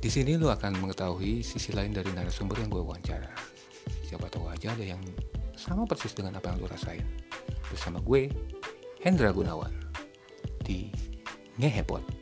Di sini lu akan mengetahui sisi lain dari narasumber yang gue wawancara. Siapa tahu aja ada yang sama persis dengan apa yang lo rasain. Bersama gue, Hendra Gunawan, di Ngehepot.